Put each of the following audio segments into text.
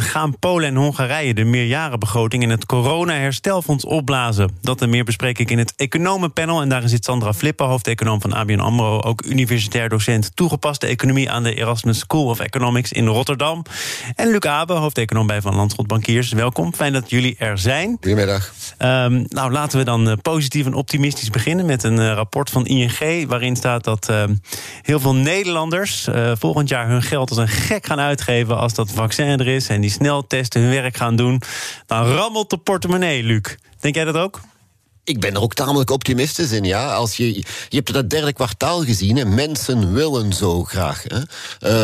gaan Polen en Hongarije de meerjarenbegroting in het corona-herstelfonds opblazen. Dat en meer bespreek ik in het economenpanel. En daarin zit Sandra Flippen, hoofdeconoom van ABN AMRO... ook universitair docent toegepaste economie aan de Erasmus School of Economics in Rotterdam. En Luc Abe, hoofdeconoom bij Van Landschot Bankiers. Welkom, fijn dat jullie er zijn. Goedemiddag. Um, nou, laten we dan eh, positief en optimistisch beginnen met een uh, rapport van ING... waarin staat dat uh, heel veel Nederlanders uh, volgend jaar hun geld als een gek gaan uitgeven... als dat vaccin er is en die sneltesten hun werk gaan doen, dan rammelt de portemonnee, Luc. Denk jij dat ook? Ik ben er ook tamelijk optimistisch in, ja. Als je, je hebt dat derde kwartaal gezien, hè. mensen willen zo graag. Hè.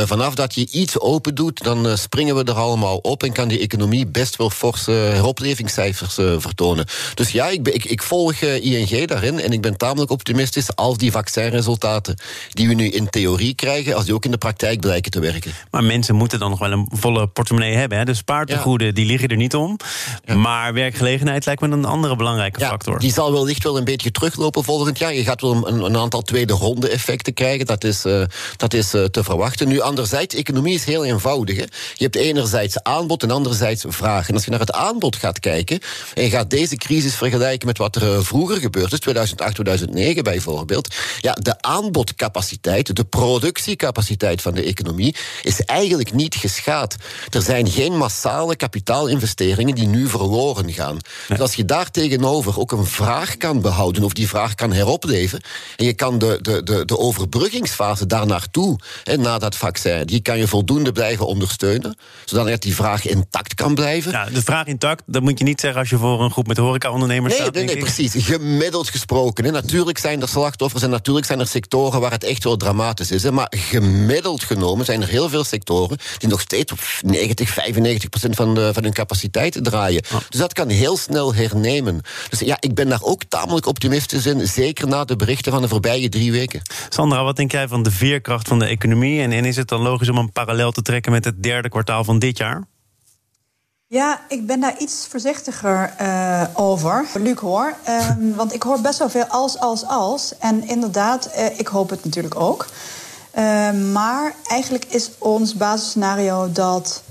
Uh, vanaf dat je iets open doet, dan uh, springen we er allemaal op... en kan die economie best wel forse heroplevingscijfers uh, vertonen. Dus ja, ik, ik, ik volg ING daarin en ik ben tamelijk optimistisch... als die vaccinresultaten die we nu in theorie krijgen... als die ook in de praktijk blijken te werken. Maar mensen moeten dan nog wel een volle portemonnee hebben. Hè. De spaartegoeden, ja. die liggen er niet om. Ja. Maar werkgelegenheid lijkt me een andere belangrijke ja, factor die zal wellicht wel een beetje teruglopen volgend jaar. Je gaat wel een, een aantal tweede ronde effecten krijgen. Dat is, uh, dat is uh, te verwachten. Nu, anderzijds, economie is heel eenvoudig. Hè. Je hebt enerzijds aanbod en anderzijds vraag. En als je naar het aanbod gaat kijken... en je gaat deze crisis vergelijken met wat er uh, vroeger gebeurd is... 2008, 2009 bijvoorbeeld... ja, de aanbodcapaciteit, de productiecapaciteit van de economie... is eigenlijk niet geschaad. Er zijn geen massale kapitaalinvesteringen die nu verloren gaan. Dus als je daar tegenover ook een vraag kan behouden of die vraag kan heropleven. En je kan de, de, de, de overbruggingsfase daar naartoe, en na dat vaccin, die kan je voldoende blijven ondersteunen, zodat die vraag intact kan blijven. Ja, de vraag intact, dat moet je niet zeggen als je voor een groep met horecaondernemers nee, staat. Nee, nee, precies. Gemiddeld gesproken. Hè. Natuurlijk zijn er slachtoffers en natuurlijk zijn er sectoren waar het echt wel dramatisch is. Hè. Maar gemiddeld genomen zijn er heel veel sectoren die nog steeds op 90, 95 procent van, de, van hun capaciteiten draaien. Oh. Dus dat kan heel snel hernemen. Dus ja, ik ben daar ook tamelijk optimistisch in. Zeker na de berichten van de voorbije drie weken. Sandra, wat denk jij van de veerkracht van de economie? En, en is het dan logisch om een parallel te trekken met het derde kwartaal van dit jaar? Ja, ik ben daar iets voorzichtiger uh, over. Luc hoor. Um, want ik hoor best wel veel als, als, als. En inderdaad, uh, ik hoop het natuurlijk ook. Uh, maar eigenlijk is ons basisscenario dat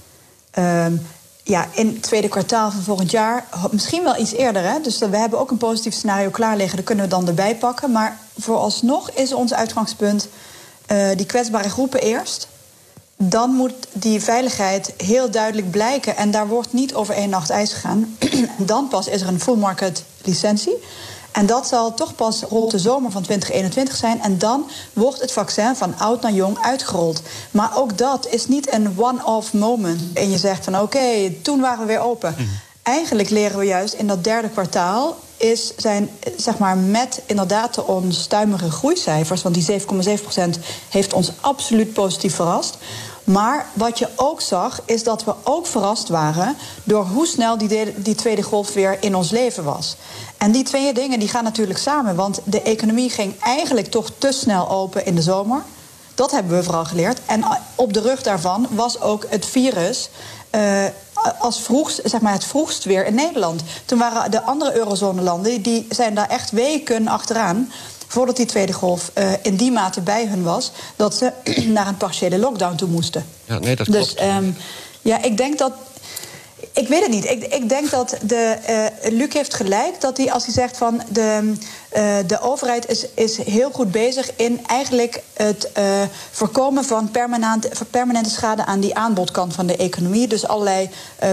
ehm, ja, in het tweede kwartaal van volgend jaar, misschien wel iets eerder. Hè? Dus we hebben ook een positief scenario klaar liggen, dat kunnen we dan erbij pakken. Maar vooralsnog is ons uitgangspunt uh, die kwetsbare groepen eerst. Dan moet die veiligheid heel duidelijk blijken. En daar wordt niet over één nacht ijs gegaan. dan pas is er een full market licentie. En dat zal toch pas rond de zomer van 2021 zijn. En dan wordt het vaccin van oud naar jong uitgerold. Maar ook dat is niet een one-off moment. En je zegt van oké, okay, toen waren we weer open. Mm. Eigenlijk leren we juist in dat derde kwartaal is zijn, zeg maar, met inderdaad de onstuimige groeicijfers, want die 7,7% heeft ons absoluut positief verrast. Maar wat je ook zag, is dat we ook verrast waren door hoe snel die, die tweede golf weer in ons leven was. En die twee dingen die gaan natuurlijk samen, want de economie ging eigenlijk toch te snel open in de zomer. Dat hebben we vooral geleerd. En op de rug daarvan was ook het virus. Uh, als vroegst, zeg maar het vroegst weer in Nederland. Toen waren de andere eurozone-landen, die zijn daar echt weken achteraan voordat die tweede golf uh, in die mate bij hun was, dat ze naar een partiële lockdown toe moesten. Ja, nee, dat dus, klopt. Um, ja, ik denk dat. Ik weet het niet. Ik, ik denk dat de, uh, Luc heeft gelijk dat hij als hij zegt van de, uh, de overheid is, is heel goed bezig in eigenlijk het uh, voorkomen van permanente, permanente schade aan die aanbodkant van de economie. Dus allerlei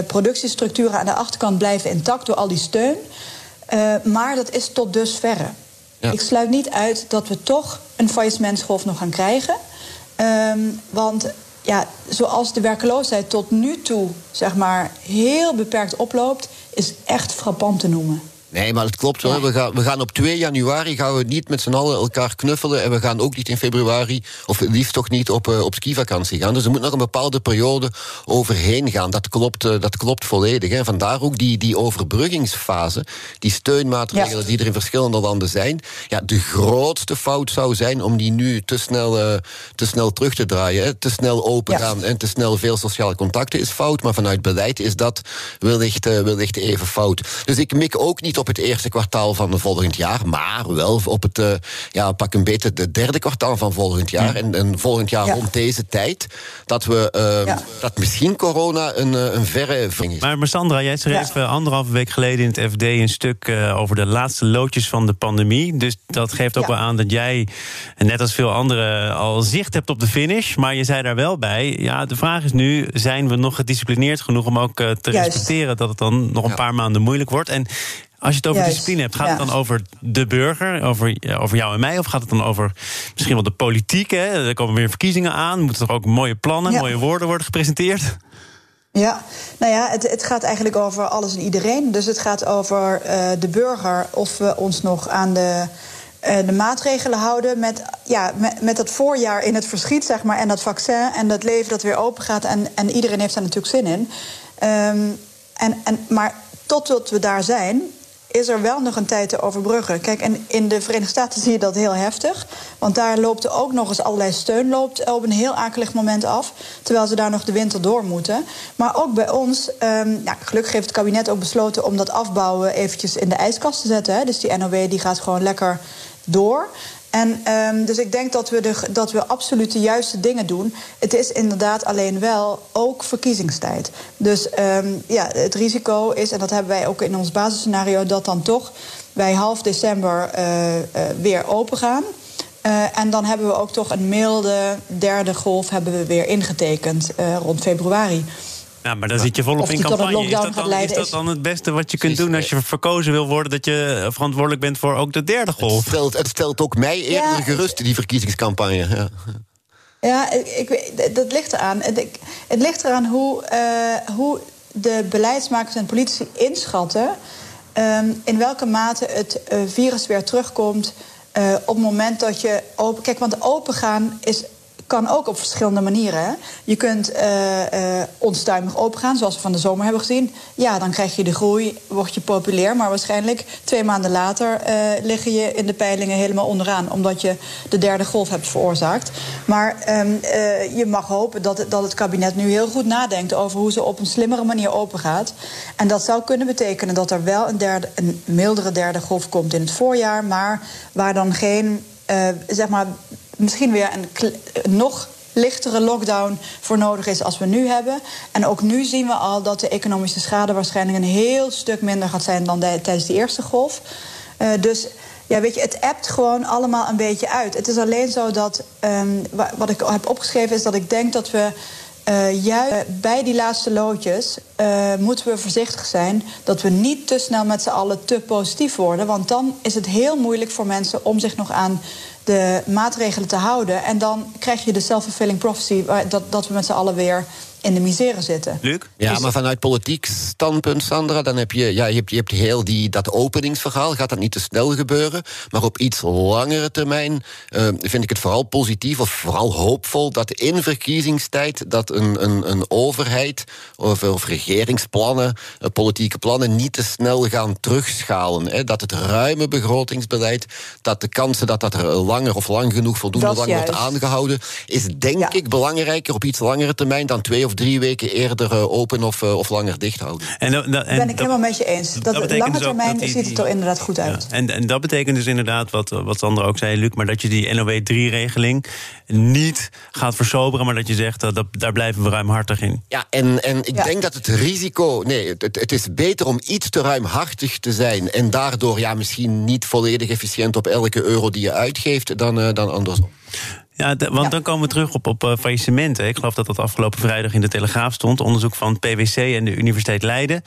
productiestructuren aan de achterkant blijven intact door al die steun. maar dat is tot dusverre. Ik sluit niet uit dat we toch een faillissementsgolf nog gaan krijgen. Um, want ja, zoals de werkloosheid tot nu toe zeg maar, heel beperkt oploopt, is echt frappant te noemen. Nee, maar het klopt wel. We, gaan, we gaan op 2 januari gaan we niet met z'n allen elkaar knuffelen. En we gaan ook niet in februari, of liefst toch niet op, uh, op skivakantie gaan. Dus er moet nog een bepaalde periode overheen gaan. Dat klopt, uh, dat klopt volledig. Hè. Vandaar ook die, die overbruggingsfase, die steunmaatregelen die er in verschillende landen zijn. Ja, de grootste fout zou zijn om die nu te snel, uh, te snel terug te draaien. Hè. Te snel open gaan en te snel veel sociale contacten is fout. Maar vanuit beleid is dat wellicht, wellicht even fout. Dus ik mik ook niet op het eerste kwartaal van het volgend jaar, maar wel op het, uh, ja, pak een beetje het derde kwartaal van volgend jaar. En, en, volgend jaar rond deze tijd, dat we uh, dat misschien corona een, eh, een verre ving is. Maar Sandra, jij schreef ja. anderhalve week geleden in het FD een stuk over de laatste loodjes van de pandemie. Dus dat geeft ook wel aan dat jij, net als veel anderen, al zicht hebt op de finish. Maar je zei daar wel bij, ja, de vraag is nu, zijn we nog gedisciplineerd genoeg om ook te Juist. respecteren dat het dan nog een paar maanden moeilijk wordt? En als je het over Juist, discipline hebt, gaat het dan over de burger, over, over jou en mij? Of gaat het dan over misschien wel de politiek? Hè? Er komen weer verkiezingen aan. Moeten er ook mooie plannen, ja. mooie woorden worden gepresenteerd? Ja, nou ja, het, het, gaat eigenlijk over alles en iedereen. Dus het gaat over uh, de burger, of we ons nog aan de, uh, de maatregelen houden. Met, ja, met, met dat voorjaar in het verschiet, zeg maar, en dat vaccin en dat leven dat weer open gaat. En, en iedereen heeft daar natuurlijk zin in. Um, en, en, maar totdat we daar zijn, is er wel nog een tijd te overbruggen. Kijk, en in de Verenigde Staten zie je dat heel heftig. Want daar loopt er ook nog eens allerlei steun loopt op een heel akelig moment af. Terwijl ze daar nog de winter door moeten. Maar ook bij ons, um, ja, gelukkig heeft het kabinet ook besloten om dat afbouwen eventjes in de ijskast te zetten. Hè. Dus die NOW die gaat gewoon lekker door. En um, dus ik denk dat we, de, dat we absoluut de juiste dingen doen. Het is inderdaad alleen wel ook verkiezingstijd. Dus um, ja, het risico is, en dat hebben wij ook in ons basisscenario, dat dan toch wij half december uh, uh, weer open gaan. Uh, en dan hebben we ook toch een milde derde golf hebben we weer ingetekend rond februari. Ja, maar dan zit je volop in campagne. Is dat, dan, is dat dan het beste wat je kunt doen als je verkozen wil worden... dat je verantwoordelijk bent voor ook de derde golf? Het stelt, het stelt ook mij eerder ja, gerust, die verkiezingscampagne. Ja. Ja, ik, ik, dat ligt eraan. Het, het ligt eraan hoe, uh, hoe de beleidsmakers en politici inschatten... Um, in welke mate het uh, virus weer terugkomt... Uh, op het moment dat je open... Kijk, want opengaan is kan ook op verschillende manieren. Je kunt uh, uh, onstuimig opengaan, zoals we van de zomer hebben gezien. Ja, dan krijg je de groei, word je populair. Maar waarschijnlijk twee maanden later uh, liggen je in de peilingen helemaal onderaan. Omdat je de derde golf hebt veroorzaakt. Maar um, je mag hopen dat dat het kabinet nu heel goed nadenkt over hoe ze op een slimmere manier open gaat. En dat zou kunnen betekenen dat er wel een, derde, een mildere derde golf komt in het voorjaar. Maar waar dan geen, zeg maar misschien weer een nog lichtere lockdown voor nodig is als we nu hebben. En ook nu zien we al dat de economische schade waarschijnlijk een heel stuk minder gaat zijn dan de, tijdens de eerste golf. Uh, dus ja, weet je, het appt gewoon allemaal een beetje uit. Het is alleen zo dat, um, wat ik heb opgeschreven is dat ik denk dat we uh, juist bij die laatste loodjes uh, moeten we voorzichtig zijn dat we niet te snel met z'n allen te positief worden. Want dan is het heel moeilijk voor mensen om zich nog aan de maatregelen te houden. En dan krijg je de self-fulfilling prophecy dat, dat we met z'n allen weer in de misère zitten. Luc? Ja, maar vanuit politiek standpunt, Sandra, dan heb je, ja, je hebt, je hebt heel die, dat openingsverhaal. Gaat dat niet te snel gebeuren? Maar op iets langere termijn uh, vind ik het vooral positief of vooral hoopvol dat in verkiezingstijd dat een, een, een overheid of, of regeringsplannen, uh, politieke plannen niet te snel gaan terugschalen. Hè. Dat het ruime begrotingsbeleid, dat de kansen dat dat er langer of lang genoeg voldoende lang wordt aangehouden, is denk ja. ik belangrijker op iets langere termijn dan twee of drie weken eerder uh, open of, uh, of langer dicht houden. En, en, en ben ik helemaal met je eens. Dat, dat lange dus termijn die, ziet het er inderdaad goed uit. Ja, en, en dat betekent dus inderdaad, wat, wat Sandra ook zei, Luc, maar dat je die NOW-3-regeling niet gaat versoberen, maar dat je zegt dat, dat daar blijven we ruimhartig in. Ja, en, en ik ja. denk dat het risico. Nee, het, het is beter om iets te ruimhartig te zijn en daardoor ja, misschien niet volledig efficiënt op elke euro die je uitgeeft dan, uh, dan andersom. Ja, want dan komen we terug op, op uh, faillissementen. Ik geloof dat dat afgelopen vrijdag in de Telegraaf stond. Onderzoek van PwC en de Universiteit Leiden.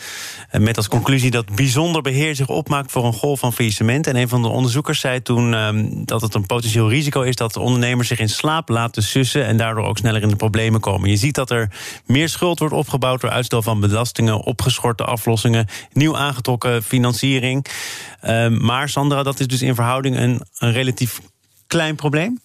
Uh, met als conclusie dat bijzonder beheer zich opmaakt voor een golf van faillissementen. En een van de onderzoekers zei toen uh, dat het een potentieel risico is dat de ondernemers zich in slaap laten sussen. en daardoor ook sneller in de problemen komen. Je ziet dat er meer schuld wordt opgebouwd door uitstel van belastingen, opgeschorte aflossingen, nieuw aangetrokken financiering. Ehm, maar Sandra, dat is dus in verhouding een, een relatief klein probleem?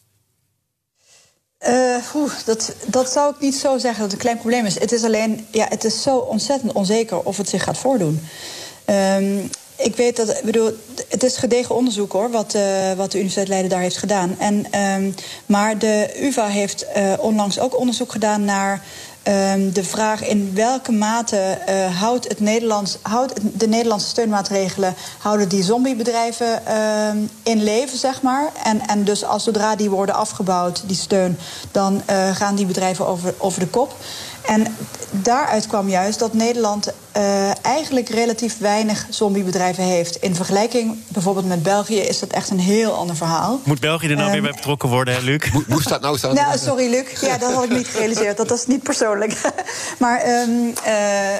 Uh, dat, dat zou ik niet zo zeggen dat het een klein probleem is. Het is alleen, ja, het is zo ontzettend onzeker of het zich gaat voordoen. Um, ik weet dat, bedoel, het is gedegen onderzoek hoor, wat, uh, wat de Universiteit Leiden daar heeft gedaan. En, um, maar de UVA heeft uh, onlangs ook onderzoek gedaan naar Um, de vraag in welke mate uh, houdt, het Nederlands, houdt de Nederlandse steunmaatregelen houden die zombiebedrijven uh, in leven, zeg maar. En, en dus als zodra die worden afgebouwd, die steun, dan uh, gaan die bedrijven over, over de kop. En daaruit kwam juist dat Nederland uh, eigenlijk relatief weinig zombiebedrijven heeft. In vergelijking bijvoorbeeld met België is dat echt een heel ander verhaal. Moet België er nou um, weer bij betrokken worden, hè, Luc? Mo moest dat nou staan? Nou, sorry, Luc. Ja, dat had ik niet gerealiseerd. Dat was niet persoonlijk. maar um, uh,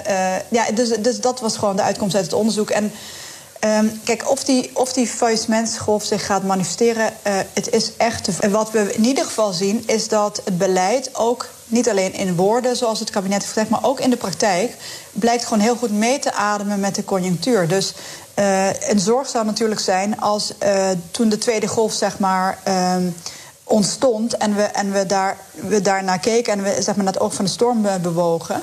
uh, ja, dus, dus dat was gewoon de uitkomst uit het onderzoek. En Um, kijk, of die, of die faillissementsgolf zich gaat manifesteren, uh, het is echt. Te... Wat we in ieder geval zien, is dat het beleid ook niet alleen in woorden, zoals het kabinet heeft gezegd, maar ook in de praktijk, blijkt gewoon heel goed mee te ademen met de conjunctuur. Dus uh, een zorg zou natuurlijk zijn als uh, toen de tweede golf, zeg maar. Uh, ontstond en we, en we, daar, we daarnaar keken en we zeg maar, naar het oog van de storm bewogen,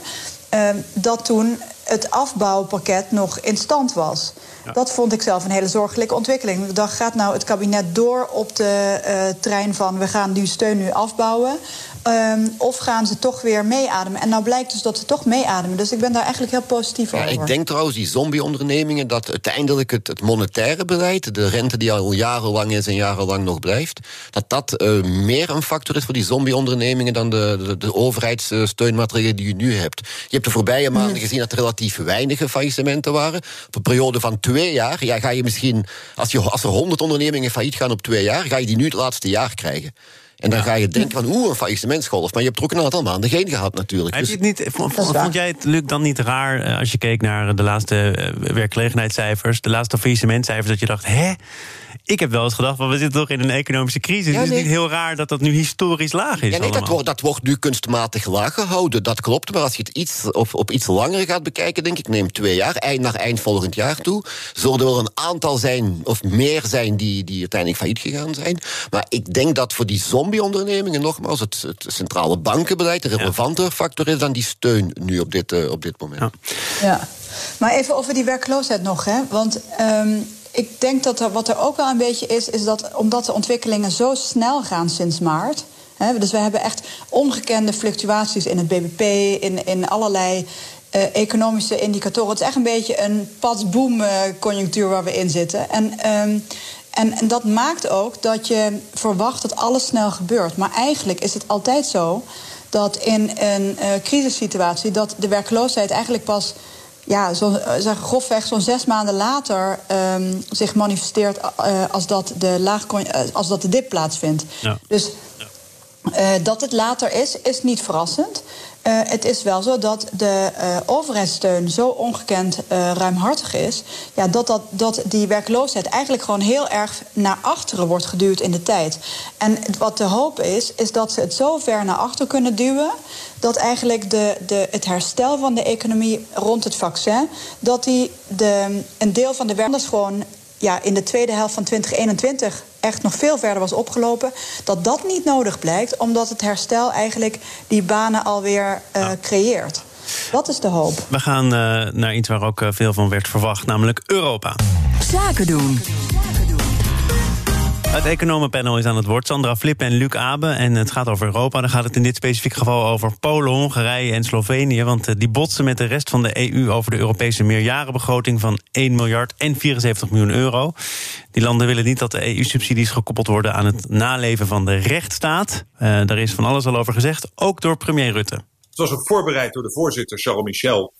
dat toen het afbouwpakket nog in stand was. Ja. Dat vond ik zelf een hele zorgelijke ontwikkeling. Ik dacht, gaat nou het kabinet door op de uh, trein van... we gaan die steun nu afbouwen... Um, of gaan ze toch weer meeademen? En nou blijkt dus dat ze toch meeademen. Dus ik ben daar eigenlijk heel positief ja, over. Ik denk trouwens, die zombie-ondernemingen... dat uiteindelijk het, het, monetaire beleid... de rente die al jarenlang is en jarenlang nog blijft... dat dat uh, meer een factor is voor die zombie-ondernemingen... dan de, de, de overheidssteunmaatregelen die je nu hebt. Je hebt de voorbije maanden mm. gezien dat er relatief weinig faillissementen waren. Op een periode van twee jaar ja, ga je misschien... Als, je, als er honderd ondernemingen failliet gaan op twee jaar... ga je die nu het laatste jaar krijgen. En dan ja. ga je denken van oeh, een faillissementsgolf. Maar je hebt er ook een aantal maanden geen gehad natuurlijk. Heb je het niet, vond, vond jij het, Luc, dan niet raar... als je keek naar de laatste werkgelegenheidscijfers... de laatste faillissementcijfers, dat je dacht... hè? Ik heb wel eens gedacht, we zitten toch in een economische crisis. Ja, nee. Is het niet heel raar dat dat nu historisch laag is? Ja, nee, dat wordt, dat wordt, nu kunstmatig laag gehouden. Dat klopt. Maar als je het iets, op, op iets langer gaat bekijken, denk ik, neem twee jaar, eind naar eind volgend jaar toe. Zullen er wel een aantal zijn, of meer zijn, die, die uiteindelijk failliet gegaan zijn. Maar ik denk dat voor die zombie-ondernemingen, nogmaals, het, het centrale bankenbeleid een relevanter ja. factor is dan die steun nu op dit, uh, op dit moment. Ja. ja. Maar even over die werkloosheid nog, hè? Want. Um, ik denk dat er, wat er ook wel een beetje is, is dat omdat de ontwikkelingen zo snel gaan sinds maart. Hè, dus we hebben echt ongekende fluctuaties in het BBP, in, in allerlei uh, economische indicatoren. Het is echt een beetje een pas-boom-conjunctuur waar we in zitten. En, um, en, en dat maakt ook dat je verwacht dat alles snel gebeurt. Maar eigenlijk is het altijd zo dat in een uh, crisissituatie dat de werkloosheid eigenlijk pas ja, zo, zeg, grofweg zo'n zes maanden later um, zich manifesteert uh, als, dat de laag, uh, als dat de dip plaatsvindt. Ja. Dus uh, dat het later is, is niet verrassend. Uh, het is wel zo dat de uh, overheidssteun zo ongekend ruimhartig is, ja, dat, dat, dat die werkloosheid eigenlijk gewoon heel erg naar achteren wordt geduwd in de tijd. En wat de hoop is, is dat ze het zo ver naar achter kunnen duwen dat eigenlijk de, de, het herstel van de economie rond het vaccin, dat die de, een deel van de werkers gewoon ja, in de tweede helft van 2021 echt nog veel verder was opgelopen. Dat dat niet nodig blijkt, omdat het herstel eigenlijk die banen alweer uh, ja. creëert. Dat is de hoop. We gaan uh, naar iets waar ook uh, veel van werd verwacht, namelijk Europa. Zaken doen. Het economenpanel is aan het woord. Sandra Flip en Luc Abe. En het gaat over Europa. Dan gaat het in dit specifieke geval over Polen, Hongarije en Slovenië. Want die botsen met de rest van de EU over de Europese meerjarenbegroting van 1 miljard en 74 miljoen euro. Die landen willen niet dat de EU-subsidies gekoppeld worden aan het naleven van de rechtsstaat. Uh, daar is van alles al over gezegd, ook door premier Rutte. Het was ook voorbereid door de voorzitter Charles Michel.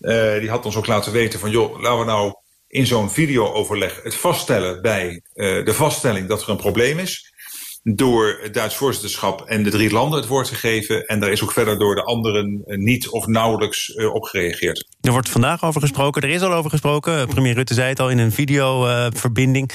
Uh, die had ons ook laten weten van, joh, laten we nou in zo'n videooverleg het vaststellen bij uh, de vaststelling dat er een probleem is. door het Duits voorzitterschap en de drie landen het woord gegeven. En daar is ook verder door de anderen niet of nauwelijks op gereageerd. Er wordt vandaag over gesproken, er is al over gesproken. Premier Rutte zei het al in een videoverbinding.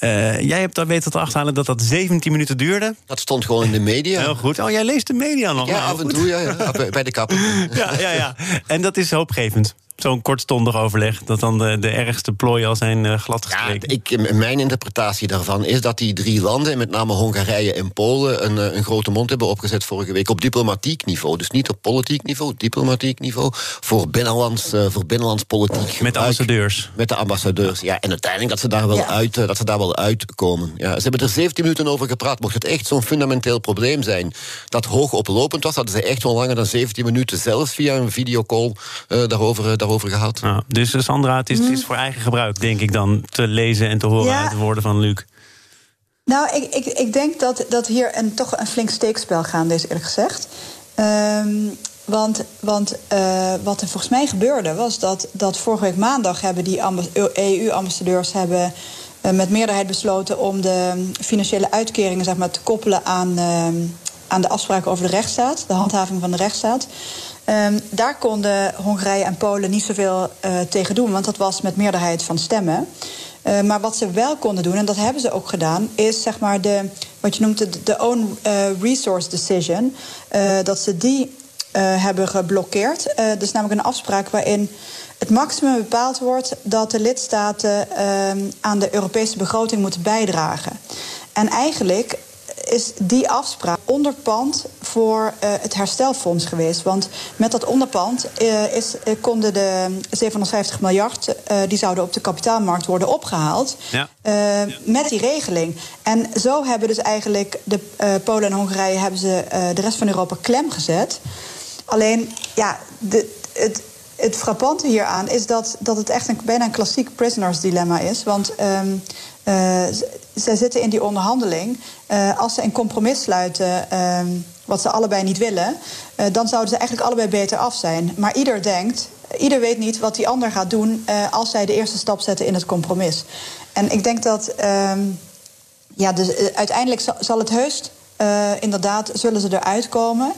Uh, jij hebt daar weten te achterhalen dat dat 17 minuten duurde. Dat stond gewoon in de media. Heel goed. Oh, jij leest de media nog. Ja, af en toe, ja, ja. bij de kapper. ja, ja, ja. En dat is hoopgevend zo'n kortstondig overleg, dat dan de, de ergste plooien al zijn uh, gladgestreken? Ja, ik, mijn interpretatie daarvan is dat die drie landen, met name Hongarije en Polen, een, eh, een grote mond hebben opgezet vorige week op diplomatiek niveau. Dus niet op politiek niveau, diplomatiek niveau. Voor binnenlands, uh, voor binnenlands politiek. Met de ambassadeurs. Met de ambassadeurs, ja. En uiteindelijk dat ze daar wel, uit, dat ze daar wel uitkomen. Ja, ze hebben er 17 minuten over gepraat. Mocht het echt zo'n fundamenteel probleem zijn dat hoog oplopend was, hadden ze echt wel langer dan 17 minuten zelfs via een videocall uh, daarover daarover gehad. Ja, dus eh, Sandra, het is, het is, mm. voor eigen gebruik, denk ik dan, te lezen en te horen uit de woorden van Luc. Nou, ik, ik, ik denk dat, dat hier een, toch een flink steekspel gaande is, eerlijk gezegd. Um, want, want uh, wat er volgens mij gebeurde, was dat, dat vorige week maandag hebben die EU-ambassadeurs hebben, uh, met meerderheid besloten om de financiële uitkeringen zeg maar, te koppelen aan, uh, aan de afspraken over de rechtsstaat, de handhaving van de rechtsstaat. Um, daar konden Hongarije en Polen niet zoveel uh, tegen doen, want dat was met meerderheid van stemmen. Uh, maar wat ze wel konden doen, en dat hebben ze ook gedaan, is zeg maar de, wat je noemt de, Own uh, Resource Decision. dat ze die hebben geblokkeerd. dat is namelijk een afspraak waarin het maximum bepaald wordt dat de lidstaten ehm, aan de Europese begroting moeten bijdragen. En eigenlijk is die afspraak onderpand voor uh, het herstelfonds geweest. Want met dat onderpand uh, is, uh, konden de 750 miljard... die zouden op de kapitaalmarkt worden opgehaald... Ja. met die regeling. En zo hebben dus eigenlijk de Polen en Hongarije... hebben ze de rest van Europa klem gezet. Alleen, ja, de, het het frappante hieraan is dat, dat het echt een, bijna een klassiek prisoners dilemma is. Want um, uh, zij zitten in die onderhandeling. Uh, als ze een compromis sluiten, uh, wat ze allebei niet willen, uh, dan zouden ze eigenlijk allebei beter af zijn. Maar ieder denkt, ieder weet niet wat die ander gaat doen als zij de eerste stap zetten in het compromis. En ik denk dat ehm, ja, dus, uiteindelijk zal het heus inderdaad, zullen ze eruit komen.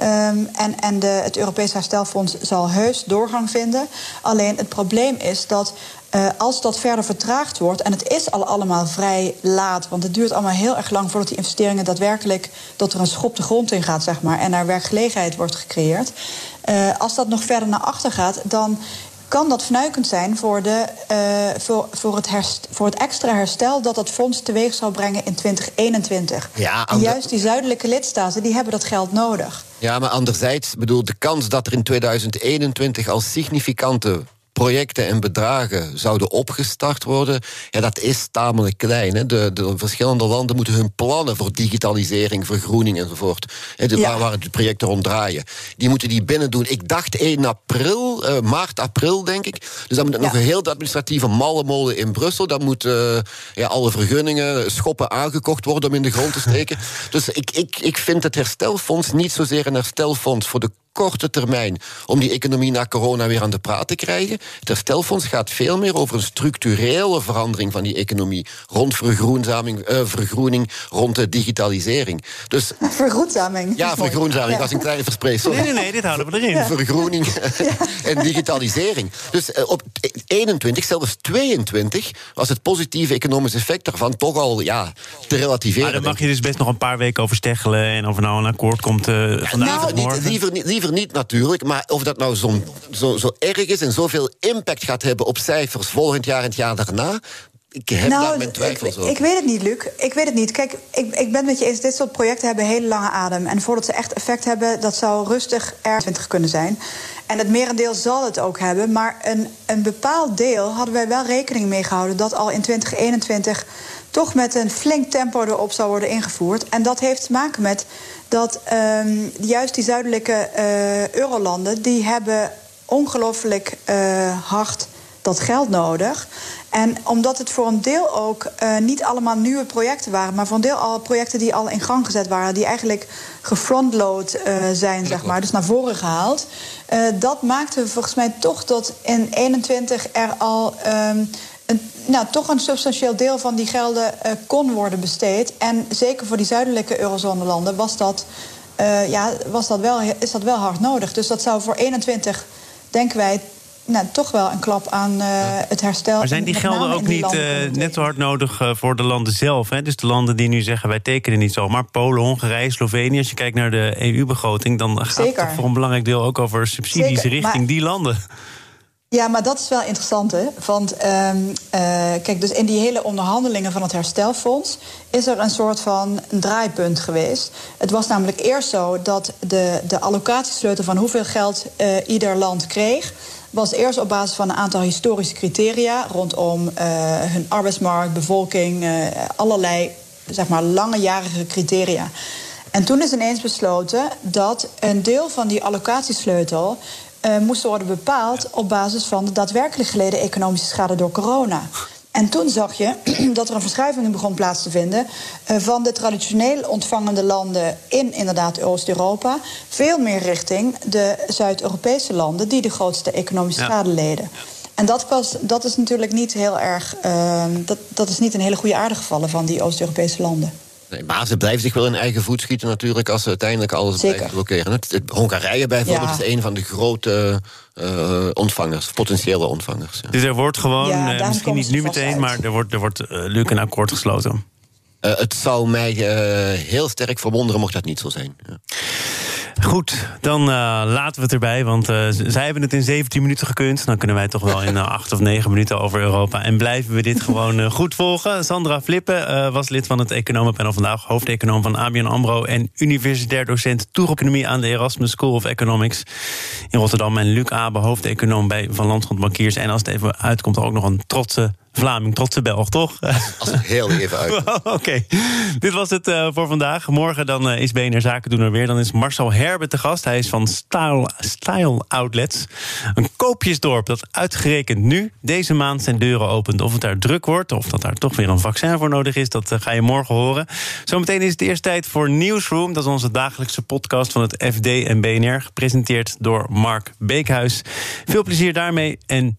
Um, en en de, het Europees Herstelfonds zal heus doorgang vinden. Alleen het probleem is dat uh, als dat verder vertraagd wordt, en het is al allemaal vrij laat, want het duurt allemaal heel erg lang voordat die investeringen daadwerkelijk dat er een schop de grond in gaat, zeg maar, en er werkgelegenheid wordt gecreëerd. Uh, als dat nog verder naar achter gaat, dan kan dat fnuikend zijn voor, de, uh, voor, voor, het herst, voor het extra herstel dat dat fonds teweeg zou brengen in 2021. Ja, en juist die zuidelijke lidstaten die hebben dat geld nodig. Ja, maar anderzijds, bedoel, de kans dat er in 2021 al significante projecten en bedragen zouden opgestart worden, ja, dat is tamelijk klein. Hè. De, de verschillende landen moeten hun plannen voor digitalisering, vergroening enzovoort, hè, de, ja. waar, waar het projecten rond draaien, die moeten die binnen doen. Ik dacht 1 april, uh, maart, april, denk ik. Dus dan moet ja. nog een heel administratieve mallenmolen in Brussel. Dan moeten uh, ja, alle vergunningen, schoppen aangekocht worden om in de grond te steken. dus ik, ik, ik vind het herstelfonds niet zozeer een herstelfonds voor de korte termijn om die economie na corona weer aan de praat te krijgen. Het herstelfonds gaat veel meer over een structurele verandering van die economie. Rond vergroenzaming, uh, vergroening, rond de digitalisering. Dus, vergroenzaming. Ja, vergroenzaming. Dat is een kleine verspreking. Nee, nee, nee, dit houden we erin. Ja. Vergroening en digitalisering. Dus uh, op 21, zelfs 22, was het positieve economische effect daarvan toch al ja, te relativeren. Maar daar mag je dus best nog een paar weken over steggelen. En of er nou een akkoord komt uh, vandaag nou, of morgen. Niet, liever, niet, liever niet natuurlijk, maar of dat nou zo, zo, zo erg is en zoveel impact gaat hebben op cijfers volgend jaar en het jaar daarna, ik heb nou, daar mijn twijfels over. Ik weet het niet, Luc. Ik weet het niet. Kijk, ik, ik ben met je eens. Dit soort projecten hebben hele lange adem. En voordat ze echt effect hebben, dat zou rustig er 20 kunnen zijn. En het merendeel zal het ook hebben. Maar een, een bepaald deel hadden wij wel rekening mee gehouden dat al in 2021 toch met een flink tempo erop zou worden ingevoerd. En dat heeft te maken met dat um, juist die zuidelijke uh, eurolanden... die hebben ongelooflijk uh, hard dat geld nodig. En omdat het voor een deel ook uh, niet allemaal nieuwe projecten waren... maar voor een deel al projecten die al in gang gezet waren... die eigenlijk gefrontload uh, zijn, zeg maar, dus naar voren gehaald... Uh, dat maakte volgens mij toch dat in 21 er al... Um, nou, toch een substantieel deel van die gelden uh, kon worden besteed. En zeker voor die zuidelijke eurozone-landen was dat, uh, ja, was dat wel, is dat wel hard nodig. Dus dat zou voor 21, denken wij, nou, toch wel een klap aan uh, het herstel. Maar zijn die gelden ook niet net zo hard nodig voor de landen zelf? Hè? Dus de landen die nu zeggen wij tekenen niet zo. Maar Polen, Hongarije, Slovenië, als je kijkt naar de EU-begroting, dan gaat Zeker. het voor een belangrijk deel ook over subsidies Zeker, richting maar... die landen. Ja, maar dat is wel interessant, hè? Want um, uh, kijk, dus in die hele onderhandelingen van het herstelfonds is er een soort van een draaipunt geweest. Het was namelijk eerst zo dat de, de allocatiesleutel van hoeveel geld uh, ieder land kreeg, was eerst op basis van een aantal historische criteria rondom uh, hun arbeidsmarkt, bevolking, allerlei zeg maar langejarige criteria. En toen is ineens besloten dat een deel van die allocatiesleutel uh, moesten worden bepaald op basis van de daadwerkelijk geleden economische schade door corona. En toen zag je dat er een verschuiving begon plaats te vinden uh, van de traditioneel ontvangende landen in inderdaad Oost-Europa, veel meer richting de Zuid-Europese landen die de grootste economische schade leden. En dat, was, dat is natuurlijk niet heel erg. Uh, dat, dat is niet een hele goede aarde gevallen van die Oost-Europese landen. Nee, maar ze blijven zich wel in eigen voet schieten natuurlijk... als ze uiteindelijk alles Zeker. blijven blokkeren. Het, Hongarije bijvoorbeeld is een van de grote uh, ontvangers, potentiële ontvangers. Ja. Dus er wordt gewoon, ja, uh, misschien niet nu meteen... maar er wordt, er wordt uh, Luc een akkoord gesloten. het zou mij heel sterk verwonderen mocht dat niet zo zijn. Goed, dan uh, laten we het erbij. Want uh, zij hebben het in 17 minuten gekund. Dan kunnen wij toch wel in uh, 8 of 9 minuten over Europa. En blijven we dit gewoon goed volgen. Sandra Flippen was lid van het Economenpanel vandaag. Hoofdeconoom van ABN AMRO. En universitair docent toegeconomie aan de Erasmus School of Economics in Rotterdam. En Luc Abe, hoofdeconoom bij Van Landgrond Bankiers. En als het even uitkomt, ook nog een trotse Vlaming, trotse Belg, toch? Als het heel even uit. Oké, dit was het uh, voor vandaag. Morgen dan uh, is BNR Zakendoener weer. Dan is Marcel Herbe te gast. Hij is van Style, Style Outlets. Een koopjesdorp dat uitgerekend nu deze maand zijn deuren opent. Of het daar druk wordt, of dat daar toch weer een vaccin voor nodig is... dat uh, ga je morgen horen. Zometeen is het eerst tijd voor Newsroom. Dat is onze dagelijkse podcast van het FD en BNR. Gepresenteerd door Mark Beekhuis. Veel plezier daarmee en